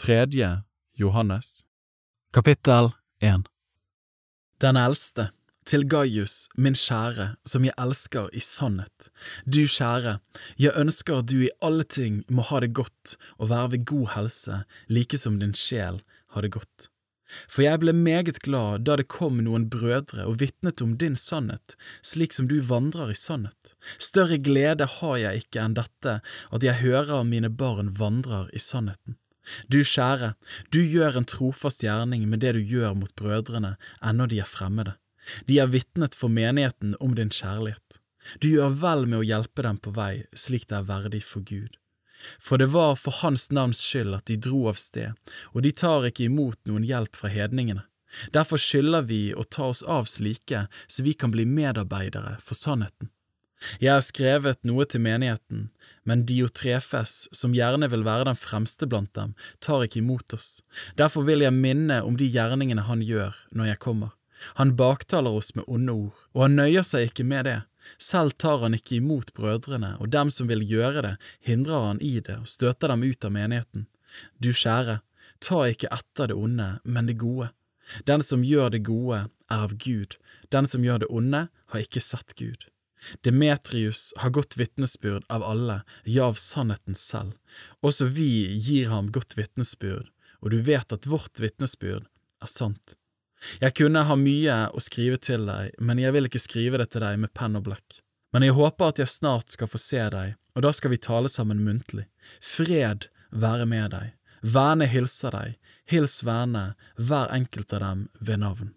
Tredje Johannes Kapittel 1 Den eldste, til Gaius, min kjære, som jeg elsker i sannhet. Du kjære, jeg ønsker at du i alle ting må ha det godt og være ved god helse, like som din sjel har det godt. For jeg ble meget glad da det kom noen brødre og vitnet om din sannhet, slik som du vandrer i sannhet. Større glede har jeg ikke enn dette, at jeg hører mine barn vandrer i sannheten. Du kjære, du gjør en trofast gjerning med det du gjør mot brødrene ennå de er fremmede. De er vitnet for menigheten om din kjærlighet. Du gjør vel med å hjelpe dem på vei slik det er verdig for Gud. For det var for Hans navns skyld at de dro av sted, og de tar ikke imot noen hjelp fra hedningene. Derfor skylder vi å ta oss av slike, så vi kan bli medarbeidere for sannheten. Jeg har skrevet noe til menigheten, men Diotrefes, som gjerne vil være den fremste blant dem, tar ikke imot oss. Derfor vil jeg minne om de gjerningene han gjør når jeg kommer. Han baktaler oss med onde ord, og han nøyer seg ikke med det. Selv tar han ikke imot brødrene, og dem som vil gjøre det, hindrer han i det og støter dem ut av menigheten. Du kjære, ta ikke etter det onde, men det gode. Den som gjør det gode, er av Gud, den som gjør det onde, har ikke sett Gud. Demetrius har godt vitnesbyrd av alle, ja, av sannheten selv. Også vi gir ham godt vitnesbyrd, og du vet at vårt vitnesbyrd er sant. Jeg kunne ha mye å skrive til deg, men jeg vil ikke skrive det til deg med penn og blekk. Men jeg håper at jeg snart skal få se deg, og da skal vi tale sammen muntlig. Fred være med deg. Verne hilser deg. Hils vennene, hver enkelt av dem ved navn.